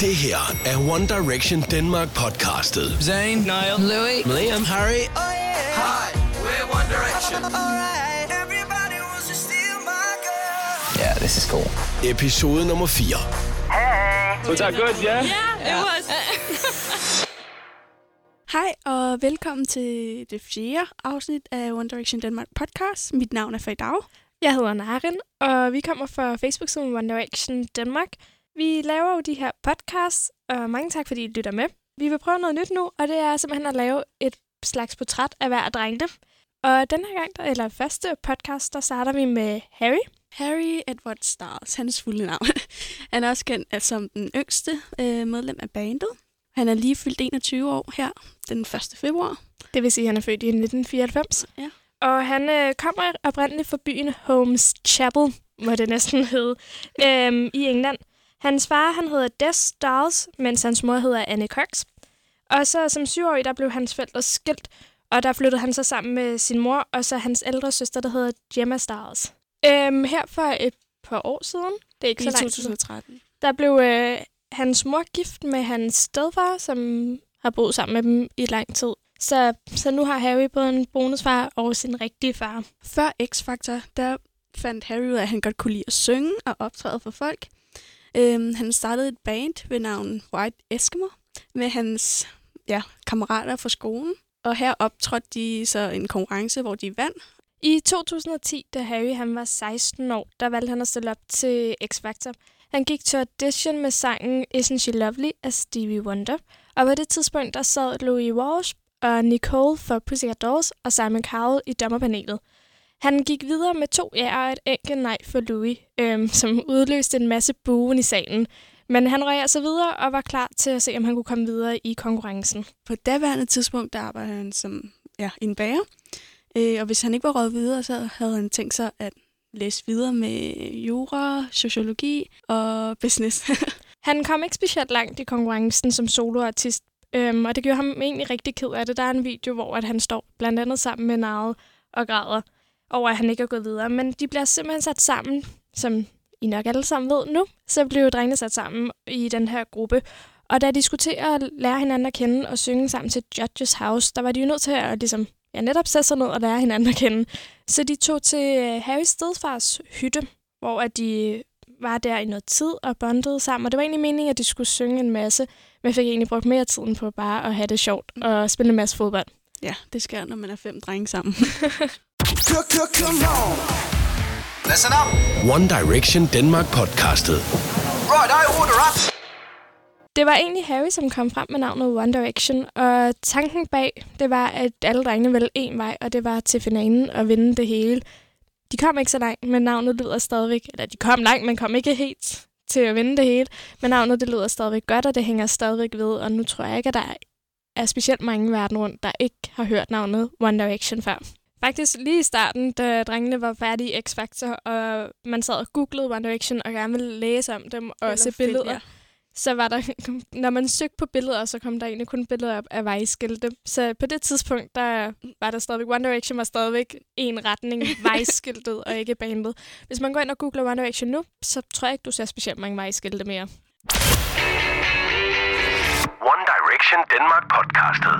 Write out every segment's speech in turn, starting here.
Det her er One Direction Denmark podcastet. Zayn, Niall, Louis. Liam, Harry Hi, we're One Direction. Yeah, this is cool. episode nummer 4. Was that good, yeah? Yeah, it was. Hej og velkommen til det fjerde afsnit af One Direction Danmark podcast. Mit navn er Feidav. Jeg hedder Narin, og vi kommer fra Facebook-siden One Direction Danmark. Vi laver jo de her podcasts, og mange tak, fordi I lytter med. Vi vil prøve noget nyt nu, og det er simpelthen at lave et slags portræt af hver af drengene. Og den her gang, der- eller første podcast, der starter vi med Harry. Harry Edward Stiles, hans fulde navn. Han er også kendt altså, som den yngste øh, medlem af bandet. Han er lige fyldt 21 år her den 1. februar. Det vil sige, at han er født i 1994. Ja. Og han øh, kommer oprindeligt fra byen Holmes Chapel, må det næsten hedde, øhm, i England. Hans far, han hedder Des Stiles, mens hans mor hedder Annie Cox. Og så som syvårig, der blev hans forældre skilt, og der flyttede han så sammen med sin mor, og så hans ældre søster, der hedder Gemma Stiles. Øhm, her for et par år siden, det er ikke I så lang tid, 2013. der blev øh, hans mor gift med hans stedfar, som har boet sammen med dem i lang tid. Så, så nu har Harry både en bonusfar og sin rigtige far. Før X-Factor, der fandt Harry ud af, at han godt kunne lide at synge og optræde for folk. Øhm, han startede et band ved navn White Eskimo med hans ja, kammerater fra skolen. Og her optrådte de så en konkurrence, hvor de vandt. I 2010, da Harry han var 16 år, der valgte han at stille op til X Factor. Han gik til audition med sangen Isn't She Lovely af Stevie Wonder. Og på det tidspunkt, der sad Louis Walsh og Nicole for Pussycat Dolls og Simon Cowell i dommerpanelet. Han gik videre med to ja og et enkelt nej for Louis, øhm, som udløste en masse buen i salen. Men han røg altså videre og var klar til at se, om han kunne komme videre i konkurrencen. På daværende tidspunkt, der arbejdede han som ja, en bager. Øh, og hvis han ikke var råd videre, så havde han tænkt sig at læse videre med jura, sociologi og business. Han kom ikke specielt langt i konkurrencen som soloartist, øhm, og det gjorde ham egentlig rigtig ked af det. Der er en video, hvor at han står blandt andet sammen med Nade og græder over, at han ikke er gået videre. Men de bliver simpelthen sat sammen, som I nok alle sammen ved nu, så blev drengene sat sammen i den her gruppe. Og da de skulle til at lære hinanden at kende og synge sammen til Judges House, der var de jo nødt til at ligesom, ja, netop sætte sig ned og lære hinanden at kende. Så de tog til øh, Harrys stedfars hytte, hvor at de var der i noget tid og bondede sammen. Og det var egentlig meningen, at de skulle synge en masse, men fik egentlig brugt mere tiden på bare at have det sjovt og spille en masse fodbold. ja, det sker, når man er fem drenge sammen. Listen up. One Direction Denmark podcastet. Right, I order up. Det var egentlig Harry, som kom frem med navnet One Direction, og tanken bag, det var, at alle drengene ville en vej, og det var til finalen og vinde det hele. De kom ikke så langt, men navnet lyder stadigvæk, eller de kom langt, men kom ikke helt til at vinde det hele. Men navnet, det lyder stadigvæk godt, og det hænger stadigvæk ved, og nu tror jeg ikke, at der er specielt mange i verden rundt, der ikke har hørt navnet One Direction før. Faktisk lige i starten, da drengene var færdige i X-Factor, og man sad og googlede One Direction og gerne ville læse om dem og se billeder, Ja. Så var der, når man søgte på billeder, så kom der egentlig kun billeder op af vejskilte. Så på det tidspunkt, der var der stadigvæk, One Direction var stadigvæk en retning, vejskiltet og ikke bandet. Hvis man går ind og googler One Direction nu, så tror jeg ikke, du ser specielt mange vejskilte mere. One Direction Denmark podcastet.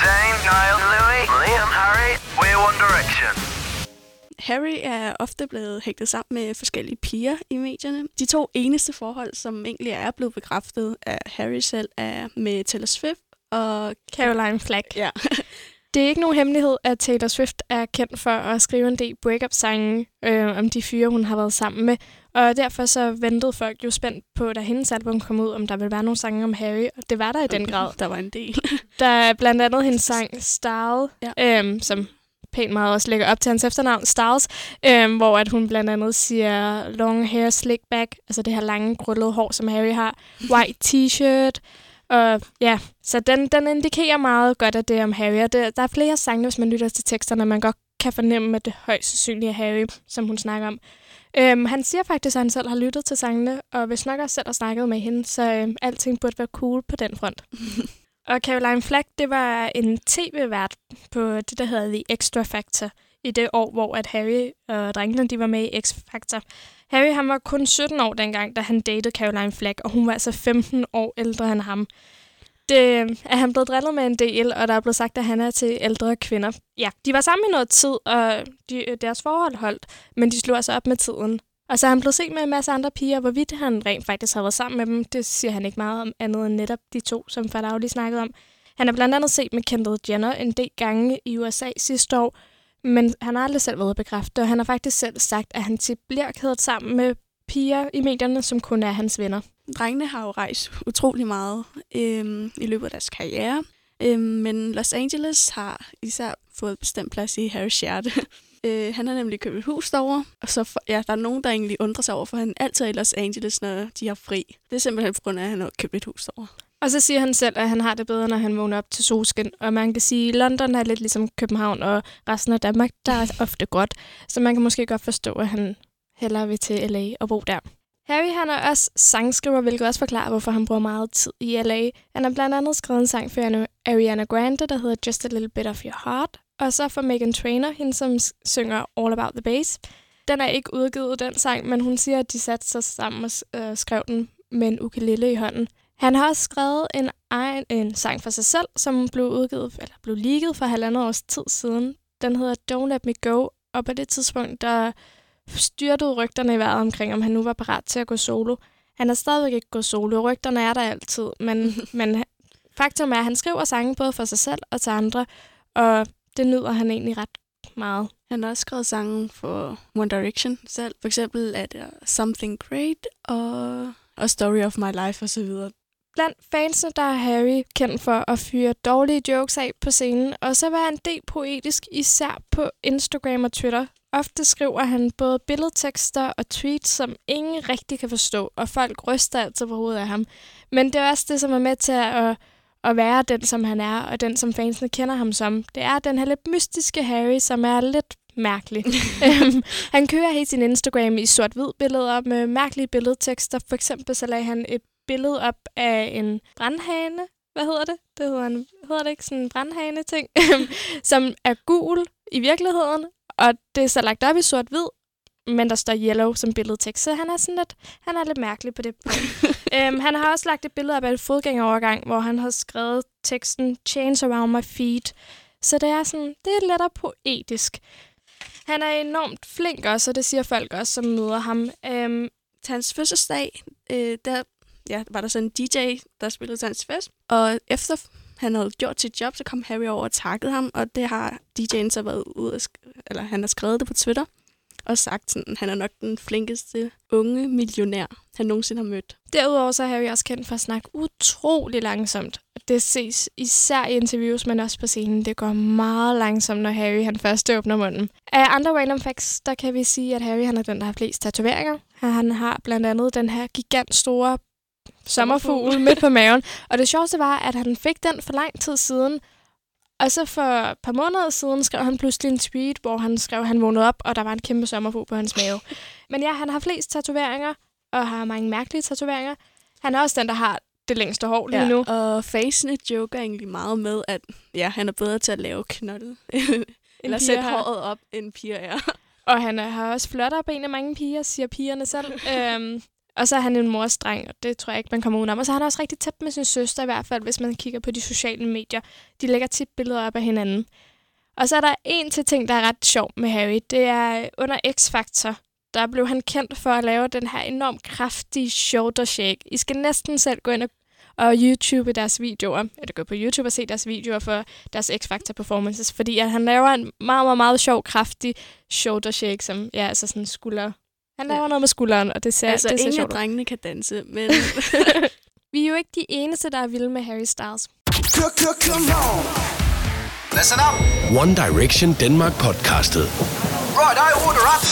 Zayn, Niall, Louis, Liam, Harry er ofte blevet hægtet sammen med forskellige piger i medierne. De to eneste forhold, som egentlig er blevet bekræftet af Harry selv, er med Taylor Swift og... Caroline Flack. Ja. Det er ikke nogen hemmelighed, at Taylor Swift er kendt for at skrive en del breakup-sange øh, om de fyre, hun har været sammen med. Og derfor så ventede folk jo spændt på, da hendes album kom ud, om der ville være nogle sange om Harry. Og det var der i den grad. Der var en del. Der er blandt andet hendes sang Style, Ja. øhm, som pænt meget også lægger op til hans efternavn, Styles, øhm, hvor at hun blandt andet siger long hair slick back, altså det her lange, krøllede hår, som Harry har, white t-shirt, og ja, så den, den indikerer meget godt, at det er om Harry, og det, der er flere sange, hvis man lytter til teksterne, man godt kan fornemme, at det højst sandsynligt er Harry, som hun snakker om. Øhm, han siger faktisk, at han selv har lyttet til sangene, og hvis nok også selv har snakket med hende, så øhm, alting burde være cool på den front. og Caroline Flack, det var en tv-vært på det, der hedder The Extra Factor, i det år, hvor at Harry og drengene de var med i X Factor. Harry han var kun 17 år dengang, da han datede Caroline Flack, og hun var altså 15 år ældre end ham. Det er han blevet drillet med en del, og der er blevet sagt, at han er til ældre kvinder. Ja, de var sammen i noget tid, og de, deres forhold holdt, men de slog altså op med tiden. Og så er han blevet set med en masse andre piger. Hvorvidt han rent faktisk har været sammen med dem, det siger han ikke meget om andet end netop de to, som Fadau lige snakkede om. Han er blandt andet set med Kendall Jenner en del gange i USA sidste år, men han har aldrig selv været bekræftet, og han har faktisk selv sagt, at han til bliver kædet sammen med piger i medierne, som kun er hans venner. Drengene har jo rejst utrolig meget øhm, i løbet af deres karriere, øhm, men Los Angeles har især fået bestemt plads i Harrys hjerte. Øh, han har nemlig købt et hus derovre, og så for, ja, der er nogen, der egentlig undrer sig over, for han altid er i Los Angeles, når de har fri. Det er simpelthen på grund af, at han har købt et hus derovre. Og så siger han selv, at han har det bedre, når han vågner op til solskin. Og man kan sige, at London er lidt ligesom København, og resten af Danmark, der er ofte godt. Så man kan måske godt forstå, at han hellere vil til LA og bo der. Harry han er også sangskriver, hvilket også forklarer, hvorfor han bruger meget tid i LA. Han har blandt andet skrevet en sang for Ariana Grande, der hedder Just a Little Bit of Your Heart. Og så for Megan Trainor, hende som synger All About the Bass. Den er ikke udgivet, den sang, men hun siger, at de satte sig sammen og øh, skrev den med en ukulele i hånden. Han har også skrevet en, egen, en sang for sig selv, som blev udgivet, eller blev leaget for halvandet års tid siden. Den hedder Don't Let Me Go, og på det tidspunkt, der styrtede rygterne i vejret omkring, om han nu var parat til at gå solo. Han har stadigvæk ikke gået solo. Rygterne er der altid, men, men faktum er, at han skriver sange både for sig selv og til andre, og det nyder han egentlig ret meget. Han har også skrevet sange for One Direction selv. For eksempel er det Something Great og, og Story of My Life osv. Blandt fansene, der er Harry kendt for at fyre dårlige jokes af på scenen, og så var han del poetisk, især på Instagram og Twitter. Ofte skriver han både billedtekster og tweets, som ingen rigtig kan forstå, og folk ryster altid på hovedet af ham. Men det er også det, som er med til at, at være den, som han er, og den, som fansene kender ham som. Det er den her lidt mystiske Harry, som er lidt mærkelig. Øhm, han kører helt sin Instagram i sort-hvid billeder med mærkelige billedtekster. For eksempel så lagde han et billede op af en brandhane. Hvad hedder det? Det hedder, en, hedder det ikke sådan en brandhane-ting? som er gul i virkeligheden, og det er så lagt op i sort-hvid, men der står yellow som billedtekst, så han er sådan lidt, han er lidt mærkelig på det øhm, han har også lagt et billede op af et fodgængerovergang, hvor han har skrevet teksten Chains around my feet. Så det er sådan, det er lettere poetisk. Han er enormt flink også, og det siger folk også, som møder ham. Øhm, til hans fødselsdag, øh, der ja, var der sådan en DJ, der spillede til hans fest. Og efter han havde gjort sit job, så kom Harry over og takkede ham, og det har DJ'en så været ude, eller han har skrevet det på Twitter, og sagt, at han er nok den flinkeste unge millionær, han nogensinde har mødt. Derudover så er Harry også kendt for at snakke utrolig langsomt. Det ses især i interviews, men også på scenen. Det går meget langsomt, når Harry han først åbner munden. Af andre random facts, der kan vi sige, at Harry han er den, der har flest tatoveringer. Han har blandt andet den her gigant store sommerfugl midt på maven. Og det sjoveste var, at han fik den for lang tid siden, og så for et par måneder siden skrev han pludselig en tweet, hvor han skrev, at han vågnede op, og der var en kæmpe sommerfugl på hans mave. Men ja, han har flest tatoveringer, og har mange mærkelige tatoveringer. Han er også den, der har det længste hår lige ja, nu. og facene joker egentlig meget med, at ja, han er bedre til at lave knolde. Eller sætte håret op, end piger er. Og han har også flottere ben end mange piger, siger pigerne selv. øhm, og så er han en morstreng, og det tror jeg ikke, man kommer udenom. Og så er han også rigtig tæt med sin søster i hvert fald, hvis man kigger på de sociale medier. De lægger tit billeder op af hinanden. Og så er der en til ting, der er ret sjov med Harry. Det er øh, under X-Factor. Der blev han kendt for at lave den her enormt kraftige shoulder shake. I skal næsten selv gå ind og, og YouTube deres videoer, eller gå på YouTube og se deres videoer for deres X-Factor performances, fordi at han laver en meget, meget, meget sjov, kraftig shoulder shake, som ja, altså sådan skulder han laver ja. noget med skulderen, og det ser, altså, det ser ingen sjovt af drengene kan danse, men... Vi er jo ikke de eneste, der er vilde med Harry Styles. Listen up. One Direction Denmark podcastet. Right, I order up.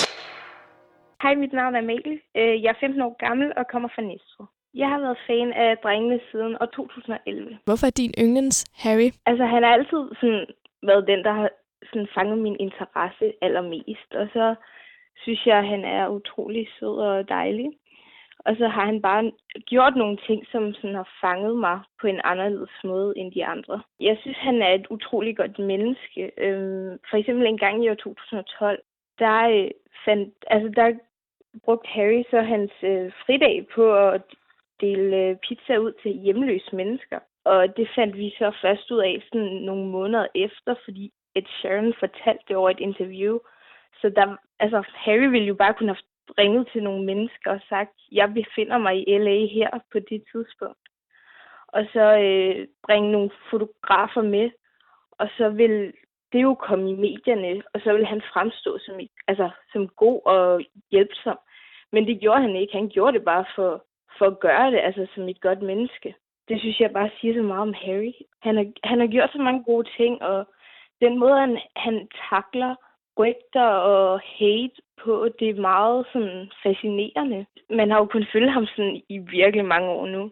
Hej, mit navn er Mikkel. Øh, jeg er 15 år gammel og kommer fra Næstved. Jeg har været fan af drengene siden år 2011. Hvorfor er din yndlings Harry? Altså, han har altid sådan været den, der har sådan fanget min interesse allermest. Og så synes jeg, han er utrolig sød og dejlig. Og så har han bare gjort nogle ting, som sådan har fanget mig på en anderledes måde end de andre. Jeg synes, han er et utrolig godt menneske. Øhm, for eksempel en gang i år 2012, der, øh, fandt, altså der brugte Harry så hans øh, fridag på at dele øh, pizza ud til hjemløse mennesker. Og det fandt vi så først ud af sådan nogle måneder efter, fordi Ed Sheeran fortalte det over et interview. Så der, altså, Harry ville jo bare kunne have ringet til nogle mennesker og sagt, jeg befinder mig i LA her på det tidspunkt. Og så øh, bringe nogle fotografer med, og så vil det jo komme i medierne, og så vil han fremstå som, altså, som god og hjælpsom. Men det gjorde han ikke. Han gjorde det bare for, for at gøre det, altså som et godt menneske. Det synes jeg bare siger så meget om Harry. Han har, han har gjort så mange gode ting, og den måde, han, han takler rygter og hate på, det er meget sådan fascinerende. Man har jo kun følge ham sådan i virkelig mange år nu.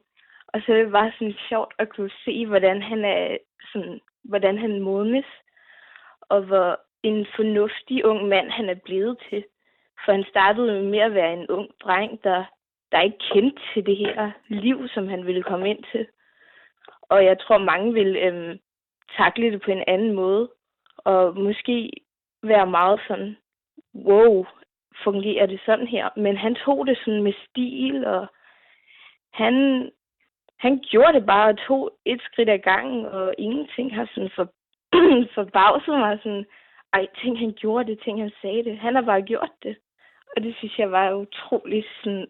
Og så er det bare sådan sjovt at kunne se, hvordan han er sådan, hvordan han modnes, og hvor en fornuftig ung mand han er blevet til. For han startede med at være en ung dreng, der, der ikke kendte til det her liv, som han ville komme ind til. Og jeg tror, mange vil øhm, takle det på en anden måde, og måske være meget sådan, wow, fungerer det sådan her? Men han tog det sådan med stil, og han, han gjorde det bare og tog et skridt ad gangen, og ingenting har sådan for, forbavset mig sådan, ej, ting han gjorde det, ting han sagde det. Han har bare gjort det. Og det synes jeg var utrolig sådan,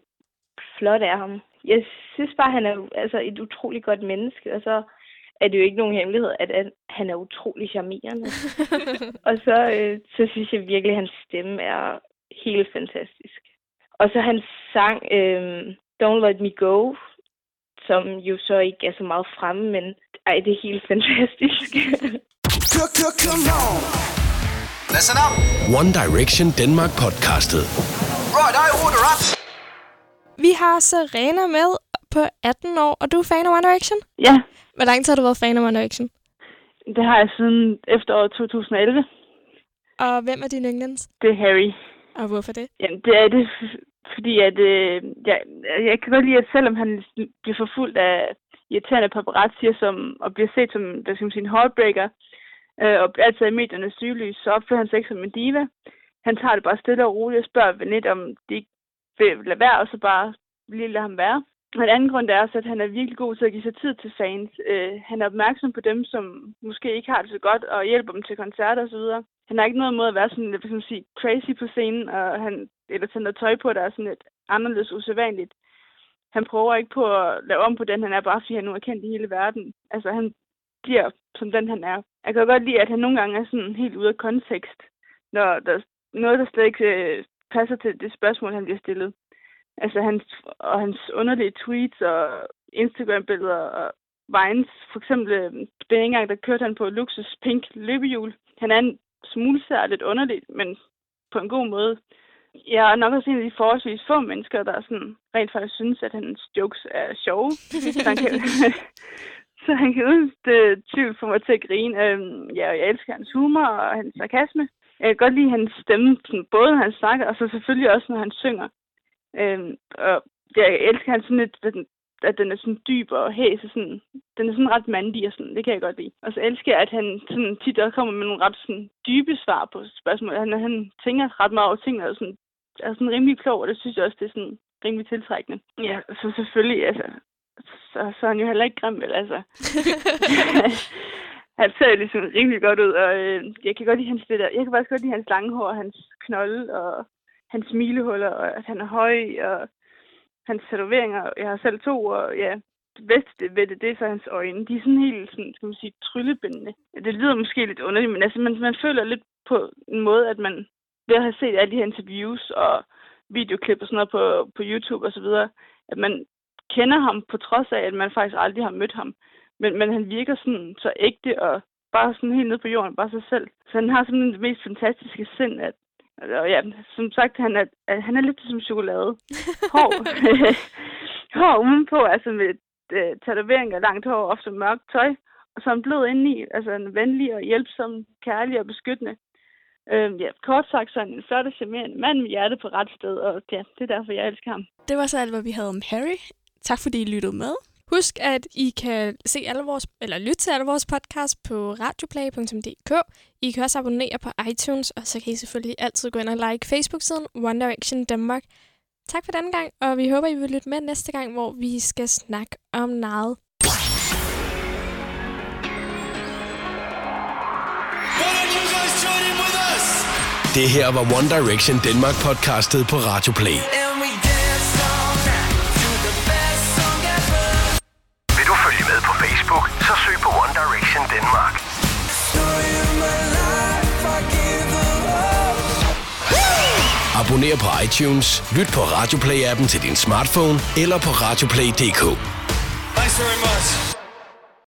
flot af ham. Jeg synes bare, han er altså, et utrolig godt menneske, og så er det jo ikke nogen hemmelighed, at, at han er utrolig charmerende. og så, øh, så synes jeg virkelig, at hans stemme er helt fantastisk. Og så hans sang øh, Don't Let Me Go, som jo så ikke er så meget fremme, men ej, det er helt fantastisk. Come on. Listen up. One Direction Denmark podcastet. Right, I order up. Vi har Serena med på 18 år, og du er fan af One Direction? Ja, Hvor lang tid har du været fan af One Direction? det har jeg siden efteråret 2011. Og hvem er din yndlings? Det er Harry. Og hvorfor det? Jamen, det er det, fordi at, øh, jeg, jeg kan godt lide, at selvom han bliver forfulgt af irriterende paparazzi, som, og bliver set som, hvad skal man sige, en heartbreaker, øh, og altid er i mediernes sygelys, så opfører han sig ikke som en diva. Han tager det bare stille og roligt og spørger lidt, om de ikke vil lade være, og så bare lige lade ham være. Og en anden grund er også, at han er virkelig god til at give sig tid til fans. Øh, han er opmærksom på dem, som måske ikke har det så godt, og hjælper dem til koncerter osv. Han har ikke noget måde at være sådan, jeg skal sige, crazy på scenen, og han, eller tage noget tøj på, der er sådan lidt anderledes usædvanligt. Han prøver ikke på at lave om på den, han er, bare fordi han nu er kendt i hele verden. Altså, han bliver som den, han er. Jeg kan godt lide, at han nogle gange er sådan helt ude af kontekst, når der er noget, der slet ikke øh, passer til det spørgsmål, han bliver stillet. Altså hans, og hans underlige tweets og Instagram-billeder og Vines. For eksempel, øh, den ene gang, der kørte han på Luxus Pink løbehjul. Han er en smule sær lidt underligt, men på en god måde. Jeg er nok også en af de forholdsvis få mennesker, der sådan rent faktisk synes, at hans jokes er sjove. så han kan, så han kan uden det tvivl få mig til at grine. Øhm, ja, og jeg elsker hans humor og hans sarkasme. Jeg kan godt lide hans stemme, sådan, både når han snakker, og så selvfølgelig også, når han synger. Øhm, og jeg elsker han sådan lidt, at den, er sådan dyb og hæs, og sådan, den er sådan ret mandig og sådan, det kan jeg godt lide. Og så elsker jeg, at han sådan tit også kommer med nogle ret sådan dybe svar på spørgsmål. Han, han tænker ret meget over tingene, og sådan, er sådan rimelig klog, og det synes jeg også, det er sådan rimelig tiltrækkende. Ja, så selvfølgelig, altså, så, så er han jo heller ikke grim, vel, altså. han ser ligesom rimelig godt ud, og øh, jeg kan godt lide hans det der, jeg kan faktisk godt lide hans lange hår, hans knolde, og hans smilehuller, og at han er høj, og hans tatoveringer. Jeg har selv to, og ja, det bedste ved det, det er så hans øjne. De er sådan helt, sådan, skal man sige, tryllebindende. Det lyder måske lidt underligt, men altså, man, man føler lidt på en måde, at man ved at have set alle de her interviews og videoklip og sådan noget på, på YouTube og så videre, at man kender ham på trods af, at man faktisk aldrig har mødt ham. Men, men han virker sådan så ægte og bare sådan helt nede på jorden, bare sig selv. Så han har sådan det mest fantastiske sind, at og ja, som sagt, han er, at han er lidt som chokolade. Hår, hår udenpå, altså med øh, tatoveringer langt hår, ofte mørkt tøj. Og så er han blød indeni, altså en venlig og hjælpsom, kærlig og beskyttende. Øhm, ja, kort sagt, så han en flot og charmerende mand med hjertet på ret sted, og ja, det er derfor, jeg elsker ham. Det var så alt, hvad vi havde om Harry. Tak fordi I lyttede med. Husk, at I kan se alle vores, eller lytte til alle vores podcast på radioplay.dk. I kan også abonnere på iTunes, og så kan I selvfølgelig altid gå ind og like Facebook-siden One Direction Danmark. Tak for denne gang, og vi håber, I vil lytte med næste gang, hvor vi skal snakke om noget. Det her var One Direction Danmark podcastet på Radioplay. Abonner på iTunes, lyt på Radioplay-appen til din smartphone eller på radioplay.dk. Thanks very much.